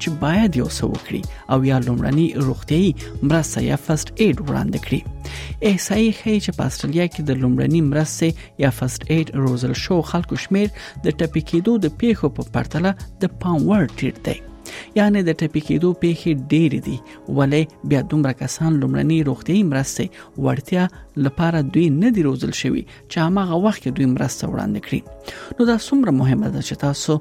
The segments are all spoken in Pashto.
چې باید یو څه وکړي او یا لومړني روغتيي مرسته یا فرست ایډ وړاندې کړي احصایي ښیي چې په استرالیا کې د لومړني مرستې یا فرست ایډ روزل شو خلکو شمیر د ټپي کېدو د پیښو په پرتله د پام وړ ټیټ دی یعنی د ټپي کېدو پیښې ډېرې دي ولې بیا دومره کسان لومړني روغتيي مرستې وړتیا لپاره دوی نه دي روزل شوی چې هغه وخت کې دوی مرسته وړاندې کړي نو دا څومره مهمه ده چې تاسو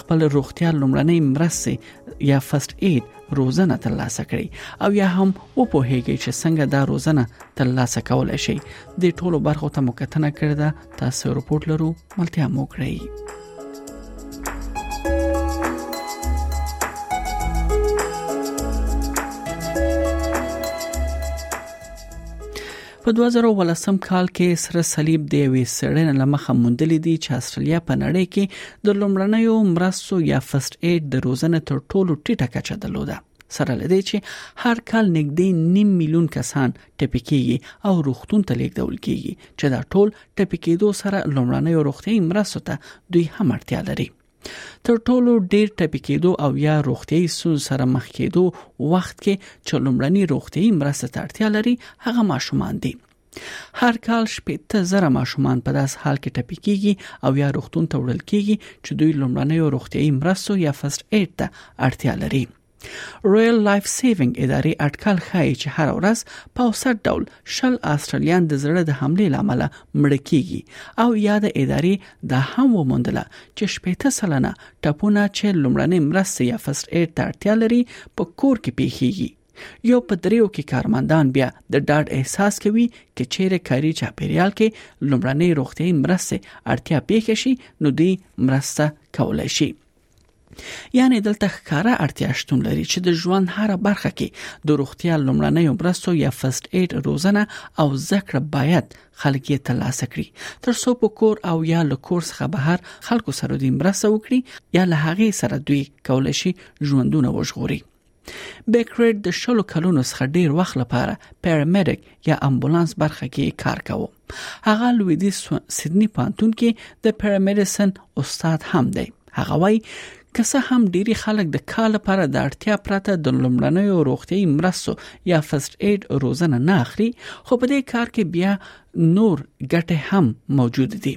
خپل روغتیا لومړنۍ مرسته یا فرست اید روزنه ترلاسه کړئ او یا هم وپوهیږئ چې څنګه دا روزنه ترلاسه کولای شئ د ټولو برخو ته مکتنه کړې ده تاسو رپورت لرو ملتیا مو کړئ په 2018 کال کې سره صلیب د یوې سړنې لمخه موندلې دي چې استرالیا په نړۍ کې د لومړنیو مرستو یا فرست ایډ د روزنې تر ټولو ټیټه کچه درلوده سره لدې چې هر کال نږدې نیم میلیون کسان ټپي کیږي او روغتون ته لیږدول کیږي چې دا ټول ټپي کېدو سره لومړنۍ روغتي مرستو ته دوی هم اړتیا لري تر ټولو ډیر ټپي کېدو او یا روغتيي سون سره مخ کېدو وخت کې چې لومړني روغتيي مرسته ته اړتیا لري هغه ماشومان دي هر کال شپېته زره ماشومان په داس حال کې ټپي کیږي او یا روغتون ته وړل کیږي چې دوی لومړنۍ روغتيي مرستو یا فرست ایډ ته اړتیا لري رویل لایف سیوینګ ادارې اټکل ښایي چې هر ورځ په اوسط ډول شل استرالیان د زړه د حمله لامل مړ کیږي او یاد ادارې دا هم وموندله چې شپېته سلنه ټپونه چې لومړنۍ مرستې یا فرست ایډ ته اړتیا لري په کور کې پیښیږي یو په دریو کې کارمندان بیا د ډاډ احساس کوي چې چیرې کاري چاپیریال کې لومړنۍ روغتي مرستې اړتیا پیښ شي نو دوی مرسته کولای شي یعنی دلته ښکاره اړتیا شتون لري چې د ژوند هر برخه کې د روغتیا لمړنۍ مرستو یا فرست ایډ روزنه او ذکر باید خلک یې ترلاسه کړي تر څو په کور او یا له کور څخه بهر خلکو سره د مرسته وکړي یا له هغه سره دوی کول شي ژوندونه وژغوري بیکریډ د شلو کلونو څخه ډیر وخت لپاره پیرامیډیک یا امبولانس برخه کې کار کاوه هغه لویدي سیدنی پانتون کې د پیرامیډیسن استاد هم دی هغه وایي که څه هم ډیری خلک د کار لپاره د اړتیا پرته د لومړنیو روغتیايي مرستو یا فرست ایډ روزنه نه اخلي خو په دې کار کې بیا نور ګټه هم موجود دي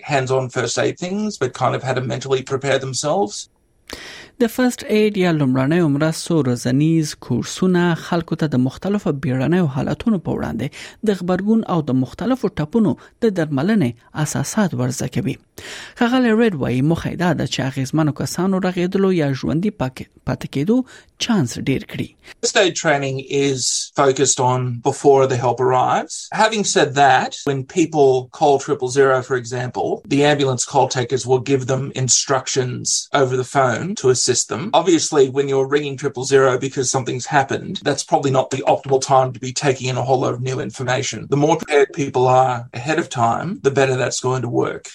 hands-on first aid things, but kind of had to mentally prepare themselves. د فرست اید یا لمړنۍ مرستو روزنیز کورسونه خلکو ته د مختلفو بیړنیو حالتونو په وړاندې د خبرګون او د مختلفو ټپونو د درملنې اساسات ورزده کوي خغل ریډ وایي مخه دا ده چې اغیزمنو کسانو رغیدلو یا ژوندۍ پاک کېدو چانس ډیر کړی State training is focused on before the help arrives. Having said that, when people call triple zero, for example, the ambulance call takers will give them instructions over the phone to assist system. Obviously, when you're ringing triple zero because something's happened, that's probably not the optimal time to be taking in a whole lot of new information. The more prepared people are ahead of time, the better that's going to work.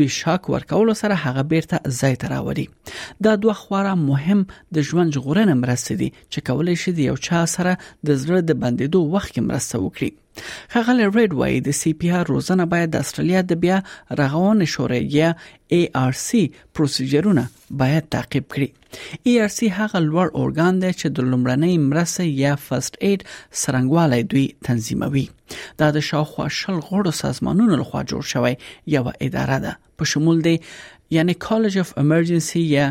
دوی شاک ورکولو سره هغه بیرته ځای ته راوړي دا دوه خورا مهم د ژوند ژغورنې مرستې دي چې کولای شي د یو چا سره د زړه د بندیدو وخت کې مرسته وکړي خغل ریډ وایي د سی پی آر روزنه باید د استرالیا د بیا رغونې شورای یا ای آر سی پروسیجرونه باید تعقیب کړي ERC هغه لوړ ارګان دی چې د لومړنۍ مرستې یا فرست ایډ سرنګوالی دوی تنظیموي دا د شاوخوا شل غړو سازمانونو لخوا جوړ شوی یو اداره ده په شمول دی یعنی کالج اف امرجنسی یا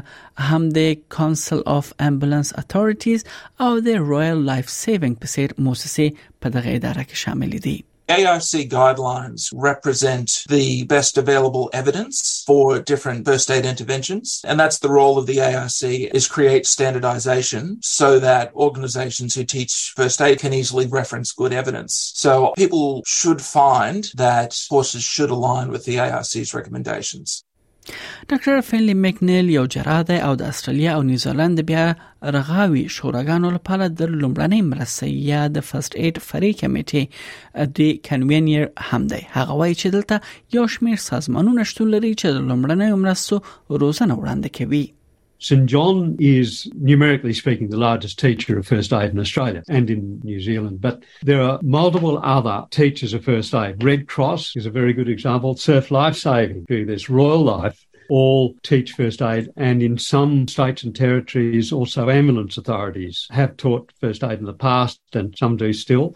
هم د کانسل اف امبولانس اتوریټیز او د رائل لایف سیوینګ په څیر موسسې په دغه اداره کې شامل دي AIC guidelines represent the best available evidence for different first aid interventions. And that's the role of the AIC is create standardization so that organizations who teach first aid can easily reference good evidence. So people should find that courses should align with the AIC's recommendations. ډاکټر فینلی مکنیل یو جراح دی او د استرالیا او نیوزیلند بیا رغاوي شوراګانو لپاره د لومړنۍ مرستې یا د فرست ایډ فري کمیټې د کنوینیر هم دی هغه وایي چې دلته یو شمیر سازمانونه شتون لري چې د لومړنۍ مرستو روزنه وړاندې کوي St John is, numerically speaking, the largest teacher of first aid in Australia and in New Zealand, but there are multiple other teachers of first aid. Red Cross is a very good example, Surf Lifesaving, who there's Royal Life, all teach first aid, and in some states and territories, also ambulance authorities have taught first aid in the past, and some do still.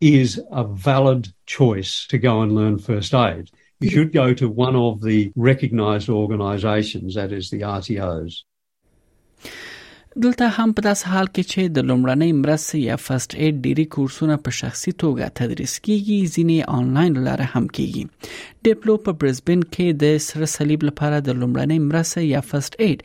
is a valid choice to go and learn first aid. You should go to one of the recognized organizations, that is the RTOs. دلته هم په داس حال کې چې د لومړنۍ مرستې یا فرست ایډ ډیری کورسونه په شخصي توګه تدریس کیږي ځینې آنلاین لاره هم کیږي ډیپلو په برزبن کې د سره صلیب لپاره د لومړنۍ مرستې یا فرست ایډ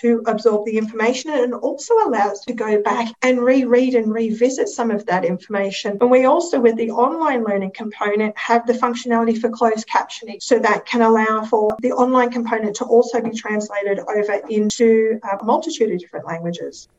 to absorb the information, and also allows to go back and reread and revisit some of that information. And we also, with the online learning component, have the functionality for closed captioning. So that can allow for the online component to also be translated over into uh, a multitude of different languages.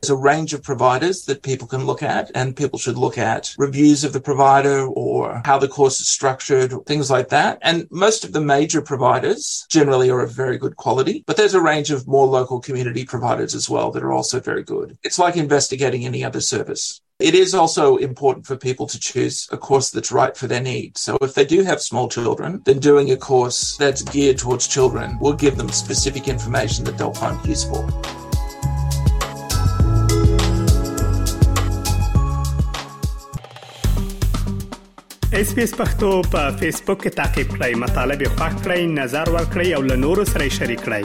There's a range of providers that people can look at, and people should look at reviews of the provider or how the course is structured, things like that. And most of the major providers generally are of very good quality, but there's a range of more local community providers as well that are also very good. It's like investigating any other service. It is also important for people to choose a course that's right for their needs. So if they do have small children, then doing a course that's geared towards children will give them specific information that they'll find useful. اس پی په فیسبوک کې تا کې پلی مطلب یو کړئ نظر ور کړئ او له نورو سره شریک کړئ